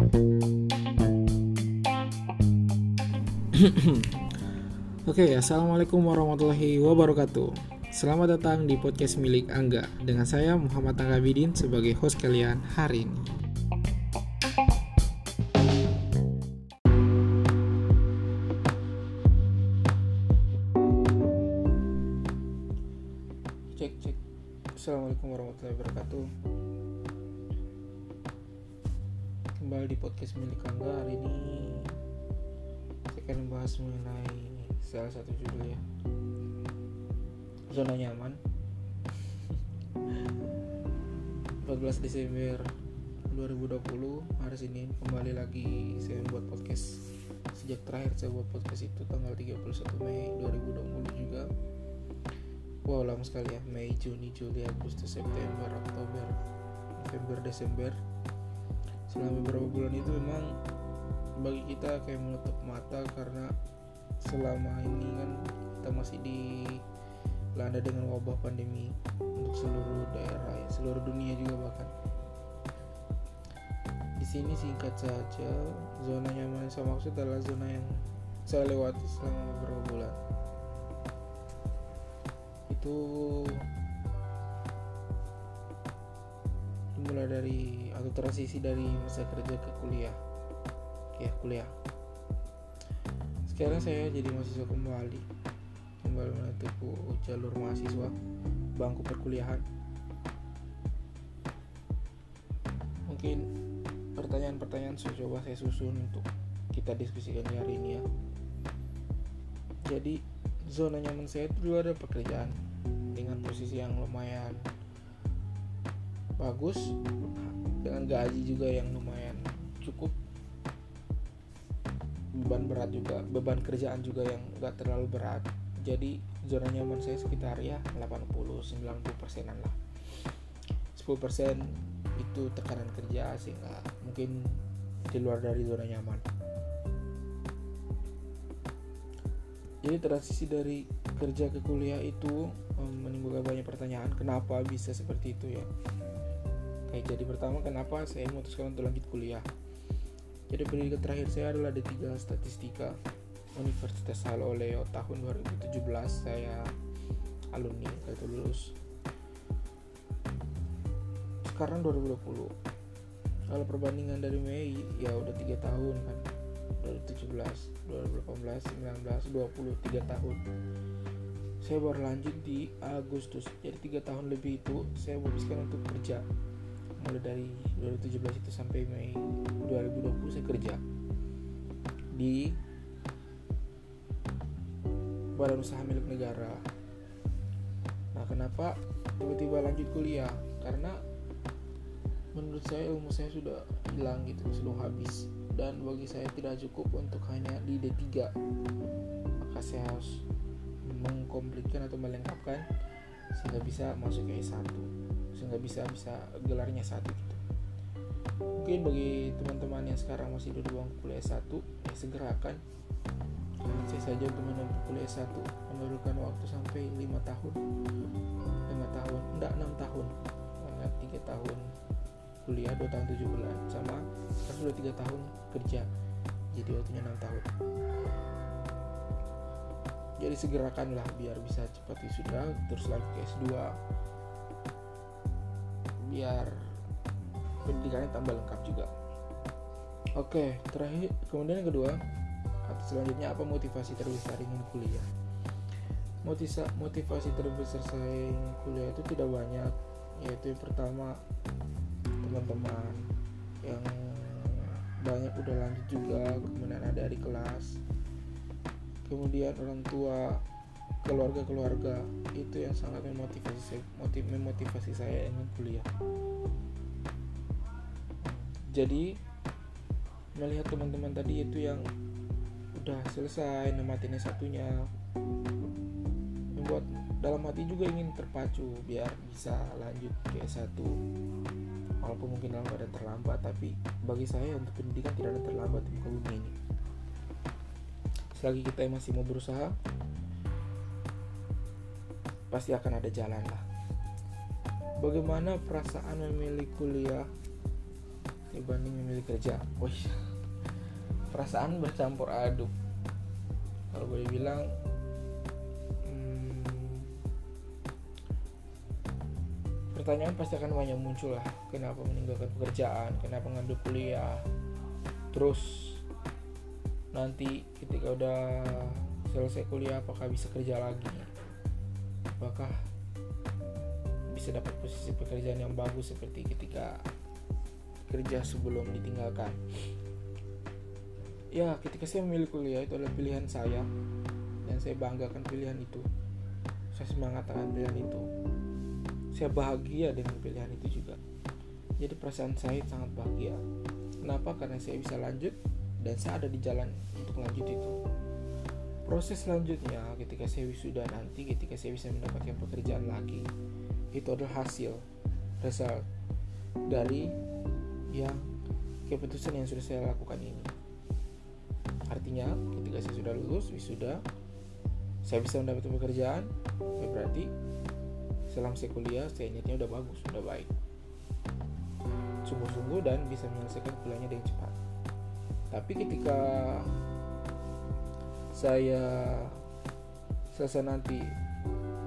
Oke, assalamualaikum warahmatullahi wabarakatuh. Selamat datang di podcast milik Angga dengan saya Muhammad Anggabidin sebagai host kalian hari ini. Cek cek. Assalamualaikum warahmatullahi wabarakatuh. Kembali di podcast milik Angga hari ini. Saya akan membahas mengenai salah satu judul ya. Zona nyaman. 14 Desember 2020 hari Senin. Kembali lagi saya membuat podcast. Sejak terakhir saya buat podcast itu tanggal 31 Mei 2020 juga. Wow lama sekali ya. Mei Juni Juli Agustus September Oktober November Desember selama beberapa bulan itu memang bagi kita kayak menutup mata karena selama ini kan kita masih dilanda dengan wabah pandemi untuk seluruh daerah ya seluruh dunia juga bahkan. Di sini singkat saja zona nyaman yang saya maksud adalah zona yang saya lewati selama beberapa bulan. Itu dimulai dari atau transisi dari masa kerja ke kuliah. Ya kuliah. Sekarang saya jadi mahasiswa kembali. Kembali menempuh jalur mahasiswa bangku perkuliahan. Mungkin pertanyaan-pertanyaan saya coba saya susun untuk kita diskusikan di hari ini ya. Jadi zona nyaman saya itu dulu ada pekerjaan dengan posisi yang lumayan bagus. Dengan gaji juga yang lumayan cukup. Beban berat juga beban kerjaan juga yang gak terlalu berat. Jadi zona nyaman saya sekitar ya 80-90 persenan lah. 10 persen itu tekanan kerja sehingga mungkin di luar dari zona nyaman. Jadi transisi dari kerja ke kuliah itu menimbulkan banyak pertanyaan kenapa bisa seperti itu ya kayak jadi pertama kenapa saya memutuskan untuk lanjut kuliah? Jadi pendidikan terakhir saya adalah D3 Statistika Universitas Halo Leo tahun 2017 saya alumni itu lulus. Sekarang 2020 kalau perbandingan dari Mei ya udah tiga tahun kan. 2017 2018 19 20 3 tahun. Saya baru lanjut di Agustus jadi tiga tahun lebih itu saya memutuskan untuk kerja mulai dari 2017 itu sampai Mei 2020 saya kerja di badan usaha milik negara. Nah kenapa tiba-tiba lanjut kuliah? Karena menurut saya ilmu saya sudah hilang gitu sudah habis. Dan bagi saya tidak cukup untuk hanya di D3 maka saya harus mengkomplitkan atau melengkapkan sehingga bisa masuk ke S1 sehingga bisa bisa gelarnya satu gitu mungkin bagi teman-teman yang sekarang masih duduk bangku kuliah S1 ya segerakan saya saja untuk menempuh kuliah S1 memerlukan waktu sampai 5 tahun. 5 tahun enggak 6 tahun. Karena 3 tahun kuliah 2 tahun 7 bulan. Sama sudah 3 tahun kerja jadi waktunya 6 tahun. Jadi segerakanlah biar bisa cepat wisuda terus lagi ke S2 biar pendidikannya tambah lengkap juga. Oke terakhir kemudian yang kedua atau selanjutnya apa motivasi terbesar ingin kuliah? Motivasi, motivasi terbesar saya ingin kuliah itu tidak banyak yaitu yang pertama teman-teman yang banyak udah lanjut juga kemudian ada di kelas. Kemudian orang tua keluarga-keluarga itu yang sangat memotivasi saya motiv, memotivasi saya ingin kuliah. Jadi melihat teman-teman tadi itu yang udah selesai nematin satunya membuat dalam hati juga ingin terpacu biar bisa lanjut ke S1 walaupun mungkin dalam keadaan terlambat tapi bagi saya untuk pendidikan tidak ada terlambat di muka bumi ini. Selagi kita masih mau berusaha pasti akan ada jalan lah. Bagaimana perasaan memilih kuliah di dibanding memilih kerja? Wih perasaan bercampur aduk. Kalau boleh bilang hmm, pertanyaan pasti akan banyak muncul lah. Kenapa meninggalkan pekerjaan? Kenapa ngambil kuliah? Terus nanti ketika udah selesai kuliah apakah bisa kerja lagi apakah bisa dapat posisi pekerjaan yang bagus seperti ketika kerja sebelum ditinggalkan? Ya ketika saya memilih kuliah itu adalah pilihan saya dan saya banggakan pilihan itu. Saya semangat akan pilihan itu. Saya bahagia dengan pilihan itu juga. Jadi perasaan saya sangat bahagia. Kenapa? Karena saya bisa lanjut dan saya ada di jalan untuk lanjut itu proses selanjutnya ketika saya wisuda nanti ketika saya bisa mendapatkan pekerjaan lagi itu adalah hasil result dari yang keputusan yang sudah saya lakukan ini. Artinya ketika saya sudah lulus wisuda saya bisa mendapatkan pekerjaan ya berarti selama saya kuliah saya niatnya udah bagus udah baik. Sungguh-sungguh dan bisa menyelesaikan kuliahnya dengan cepat. Tapi ketika saya selesai nanti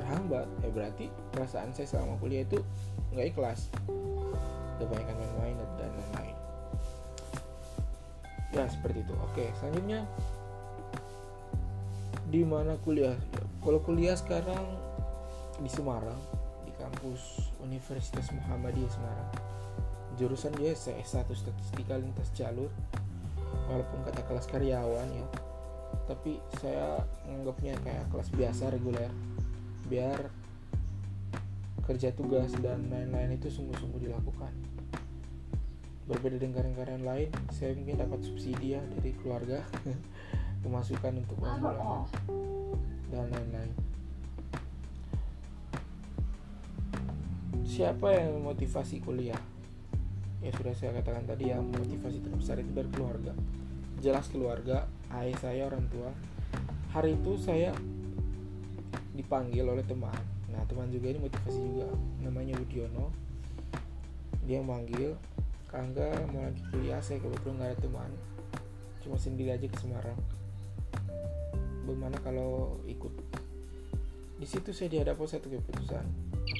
terhambat eh berarti perasaan saya selama kuliah itu nggak ikhlas. Kebanyakan main-main dan lain-lain. Ya seperti itu. Oke selanjutnya di mana kuliah? Kalau kuliah sekarang di Semarang di kampus Universitas Muhammadiyah Semarang. Jurusan dia S1 statistika lintas jalur. Walaupun kata kelas karyawan ya tapi saya menganggapnya kayak kelas biasa reguler. Biar kerja tugas dan lain-lain itu sungguh-sungguh dilakukan. Berbeda dengan karyawan lain saya mungkin dapat subsidi ya dari keluarga pemasukan untuk uang dan lain-lain. Siapa yang memotivasi kuliah? Ya sudah saya katakan tadi ya motivasi terbesar itu dari keluarga. Jelas keluarga ayah saya orang tua. Hari itu saya dipanggil oleh teman. Nah teman juga ini motivasi juga. Namanya Widiono dia manggil Kangga mau lagi kuliah? Saya kebetulan nggak ada teman. Cuma sendiri aja ke Semarang. Bagaimana kalau ikut? Di situ saya dihadapkan satu keputusan.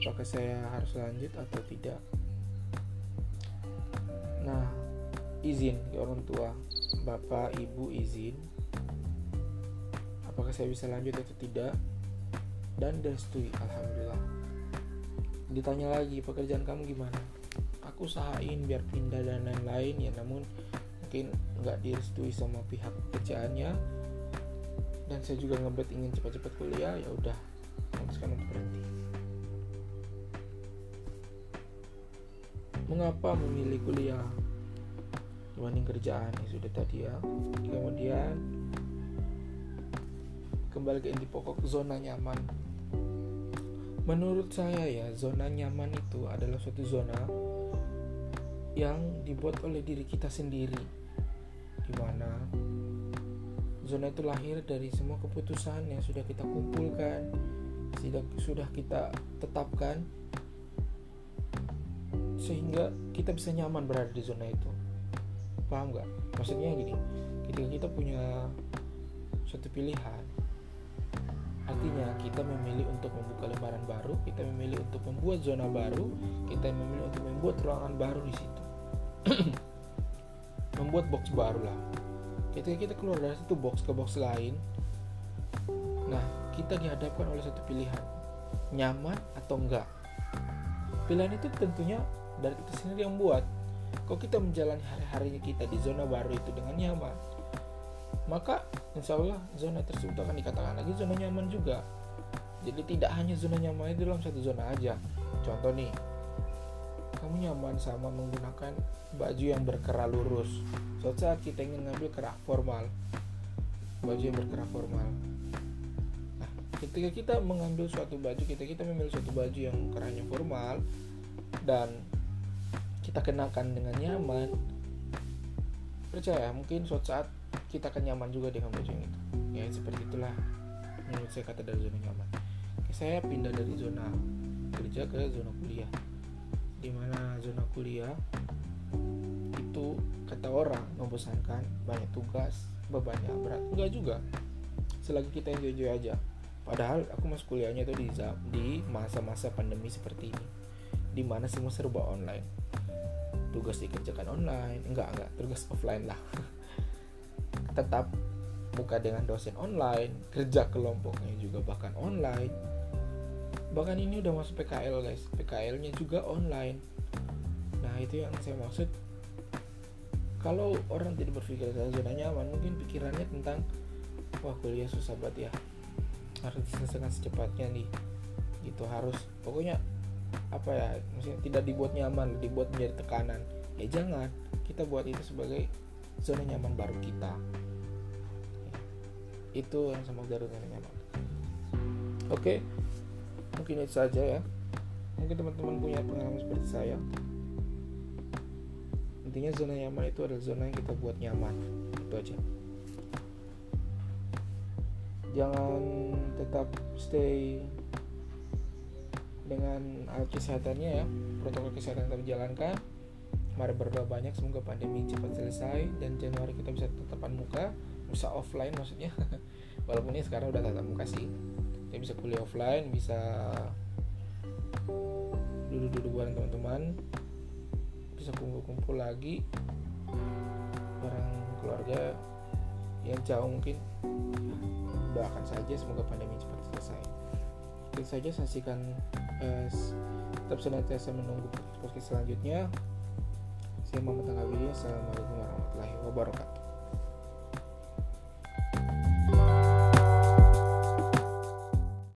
Apakah saya harus lanjut atau tidak? Nah izin ke orang tua bapak ibu izin apakah saya bisa lanjut atau tidak? Dan direstui alhamdulillah. Ditanya lagi pekerjaan kamu gimana? Aku usahain biar pindah dan lain-lain ya namun mungkin nggak direstui sama pihak pekerjaannya. Dan saya juga ngebet ingin cepat-cepat kuliah ya udah memutuskan untuk berhenti. Mengapa memilih kuliah dibanding kerjaan ya sudah tadi ya. Kemudian kembali ke inti pokok zona nyaman. Menurut saya ya zona nyaman itu adalah suatu zona yang dibuat oleh diri kita sendiri. Di mana zona itu lahir dari semua keputusan yang sudah kita kumpulkan sudah sudah kita tetapkan sehingga kita bisa nyaman berada di zona itu paham nggak? Maksudnya gini ketika kita punya suatu pilihan artinya kita memilih untuk membuka lembaran baru kita memilih untuk membuat zona baru kita memilih untuk membuat ruangan baru di situ. Membuat box baru lah. Ketika kita keluar dari satu box ke box lain nah kita dihadapkan oleh satu pilihan. Nyaman atau enggak pilihan itu tentunya dari kita sendiri yang buat kalau kita menjalani hari-harinya kita di zona baru itu dengan nyaman? Maka insya Allah zona tersebut akan dikatakan lagi zona nyaman juga. Jadi tidak hanya zona nyaman itu dalam satu zona aja. Contoh nih kamu nyaman sama menggunakan baju yang berkerah lurus. Suatu saat kita ingin ngambil kerak formal. Baju yang berkerah formal. Nah ketika kita mengambil suatu baju kita kita memilih suatu baju yang kerahnya formal dan kita kenakan dengan nyaman. Percaya mungkin suatu saat kita akan nyaman juga dengan baju yang itu. Ya seperti itulah menurut saya kata dari zona nyaman. Saya pindah dari zona kerja ke zona kuliah. Di mana zona kuliah itu kata orang membosankan banyak tugas bebannya berat. Enggak juga. Selagi kita enjoy enjoy aja. Padahal aku masuk kuliahnya itu di di masa-masa pandemi seperti ini. Di mana semua serba online tugas dikerjakan online. Enggak enggak tugas offline lah. Tetap buka dengan dosen online kerja kelompoknya juga bahkan online. Bahkan ini udah masuk PKL guys. PKL nya juga online. Nah itu yang saya maksud. Kalau orang tidak berpikir zona nyaman mungkin pikirannya tentang wah kuliah susah banget ya. Harus diselesaikan secepatnya nih. Gitu harus. Pokoknya apa ya maksudnya tidak dibuat nyaman dibuat menjadi tekanan. Ya jangan kita buat itu sebagai zona nyaman baru kita. Itu yang sama zona nyaman. Oke mungkin itu saja ya. Mungkin teman-teman punya pengalaman seperti saya. Intinya zona nyaman itu adalah zona yang kita buat nyaman. Itu aja. Jangan tetap stay kesehatannya ya protokol kesehatan tetap dijalankan mari berdoa banyak semoga pandemi cepat selesai dan Januari kita bisa tatapan muka bisa offline maksudnya. Walaupun ini sekarang udah tatap muka sih. Kita bisa kuliah offline bisa duduk-duduk bareng teman-teman bisa kumpul-kumpul lagi bareng keluarga yang jauh mungkin. Doakan saja semoga pandemi cepat selesai. Itu saja saksikan eh, tetap senantiasa menunggu podcast selanjutnya. Saya Muhammad Tanggawi. Assalamualaikum warahmatullahi wabarakatuh